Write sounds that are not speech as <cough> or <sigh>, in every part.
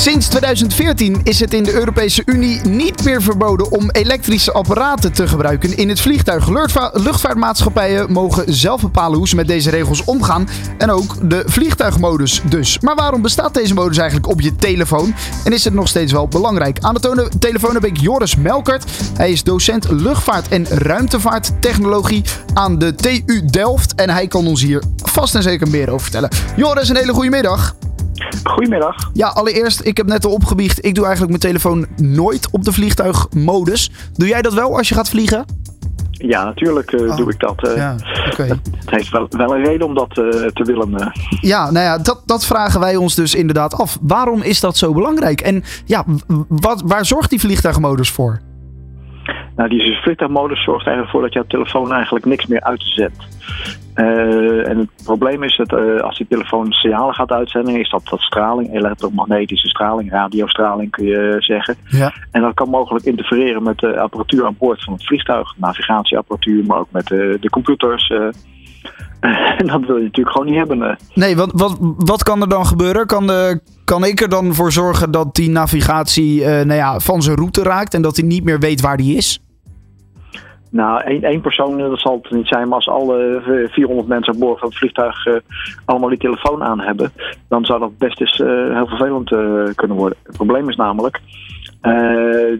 Sinds 2014 is het in de Europese Unie niet meer verboden om elektrische apparaten te gebruiken in het vliegtuig. Luchtva- Luchtvaartmaatschappijen mogen zelf bepalen hoe ze met deze regels omgaan en ook de vliegtuigmodus dus. Maar waarom bestaat deze modus eigenlijk op je telefoon en is het nog steeds wel belangrijk? Aan de telefoon heb ik Joris Melkert. Hij is docent luchtvaart en ruimtevaarttechnologie aan de TU Delft en hij kan ons hier vast en zeker meer over vertellen. Joris, een hele goede middag. Goedemiddag. Ja, allereerst, ik heb net al opgebiecht. Ik doe eigenlijk mijn telefoon nooit op de vliegtuigmodus. Doe jij dat wel als je gaat vliegen? Ja, natuurlijk eh, Oh, doe ik dat. eh. Ja. Het heeft wel, wel een reden om dat eh, te willen. Ja, nou ja, dat, dat vragen wij ons dus inderdaad af. Waarom is dat zo belangrijk? En ja, wat, waar zorgt die vliegtuigmodus voor? Nou, die vliegtuigmodus zorgt eigenlijk voor dat jouw telefoon eigenlijk niks meer uitzendt. Eh, en het probleem is dat eh, als die telefoon signalen gaat uitzenden, is dat, dat straling, elektromagnetische straling, radiostraling kun je zeggen. Ja. En dat kan mogelijk interfereren met de apparatuur aan boord van het vliegtuig, navigatieapparatuur, maar ook met eh, de computers. <laughs> en dat wil je natuurlijk gewoon niet hebben. Nee, wat, wat, wat kan er dan gebeuren? Kan, de, kan ik er dan voor zorgen dat die navigatie nou ja, van zijn route raakt en dat hij niet meer weet waar die is? Nou, één, één persoon, eh, dat zal het niet zijn, maar als alle eh, 400 mensen aan boord van het vliegtuig eh, allemaal die telefoon aan hebben, dan zou dat best eens eh, heel vervelend eh, kunnen worden. Het probleem is namelijk, eh,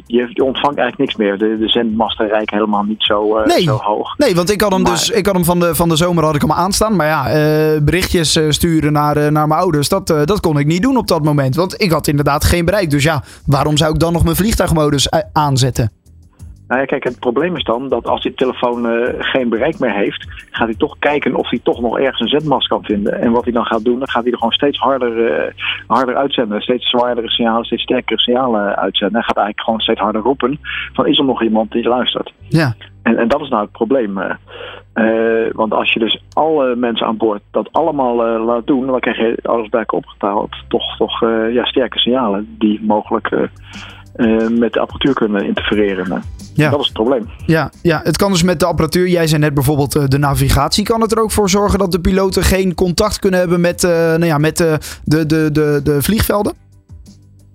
je, je ontvangt eigenlijk niks meer. De, de zendmasten rijken helemaal niet zo, eh, Nee. zo hoog. Nee, want ik had hem Maar- dus ik had hem van, de, van de zomer had ik hem aanstaan. Maar ja, eh, berichtjes eh, sturen naar, eh, naar mijn ouders, dat, eh, dat kon ik niet doen op dat moment. Want ik had inderdaad geen bereik. Dus ja, waarom zou ik dan nog mijn vliegtuigmodus eh, aanzetten? Nou ja, kijk, het probleem is dan dat als die telefoon eh, geen bereik meer heeft, gaat hij toch kijken of hij toch nog ergens een zendmast kan vinden. En wat hij dan gaat doen, dan gaat hij er gewoon steeds harder, eh, harder uitzenden. Steeds zwaardere signalen, steeds sterkere signalen uitzenden. Hij gaat eigenlijk gewoon steeds harder roepen van is er nog iemand die luistert. Ja, En, en dat is nou het probleem. eh. Want als je dus alle mensen aan boord dat allemaal laat doen, dan krijg je alles bij elkaar opgeteld. Toch, toch ja, sterke signalen die mogelijk met de apparatuur kunnen interfereren. Ja. Dat is het probleem. ja, ja, het kan dus met de apparatuur. Jij zei net bijvoorbeeld eh, de navigatie. Kan het er ook voor zorgen dat de piloten geen contact kunnen hebben met, eh, nou ja, met eh, de, de, de, de vliegvelden?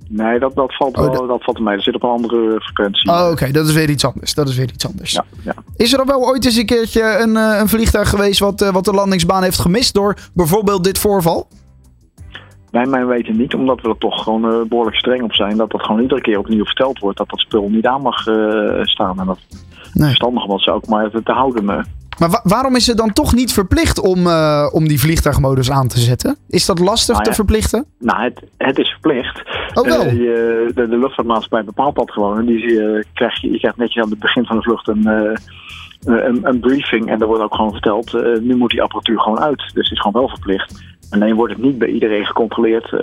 Nee, dat, dat, valt Oh, dat- dat valt mee. Dat zit op een andere frequentie. Oh, oké, dat is weer iets anders. Dat is weer iets anders. Ja, ja. Is er dan wel ooit eens een keertje een, een vliegtuig geweest wat, wat de landingsbaan heeft gemist door bijvoorbeeld dit voorval? Wij mijn weten niet, omdat we er toch gewoon eh, behoorlijk streng op zijn. Dat dat gewoon iedere keer opnieuw verteld wordt dat dat spul niet aan mag eh, staan. En dat Nee. verstandig dat ze ook maar te, te houden. eh. Maar wa- waarom is het dan toch niet verplicht om, om die vliegtuigmodus aan te zetten? Is dat lastig Nou te verplichten? Nou, het, het is verplicht. Oh wel? Je- de, de luchtvaartmaatschappij bepaalt dat gewoon. En die krijg je, je krijgt netjes aan het begin van de vlucht een, een, een briefing. En daar wordt ook gewoon verteld, nu moet die apparatuur gewoon uit. Dus het is gewoon wel verplicht. Alleen wordt het niet bij iedereen gecontroleerd. eh,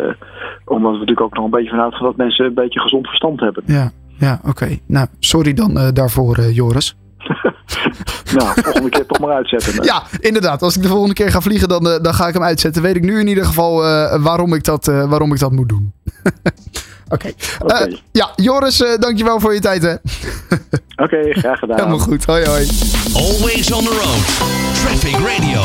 omdat we natuurlijk ook nog een beetje vanuit gaan dat mensen een beetje gezond verstand hebben. Ja, ja oké. Nou, sorry dan eh, daarvoor, eh, Joris. <laughs> <laughs> Nou, volgende keer toch maar uitzetten. eh. Ja, inderdaad. Als ik de volgende keer ga vliegen, dan, dan ga ik hem uitzetten. Weet ik nu in ieder geval eh, waarom, ik dat, eh, waarom ik dat moet doen. Oké. <laughs> Oké. Eh, ja, Joris, eh, dankjewel voor je tijd. Hè. Oké, graag gedaan. Helemaal goed. Hoi, hoi. Always on the road. Traffic Radio.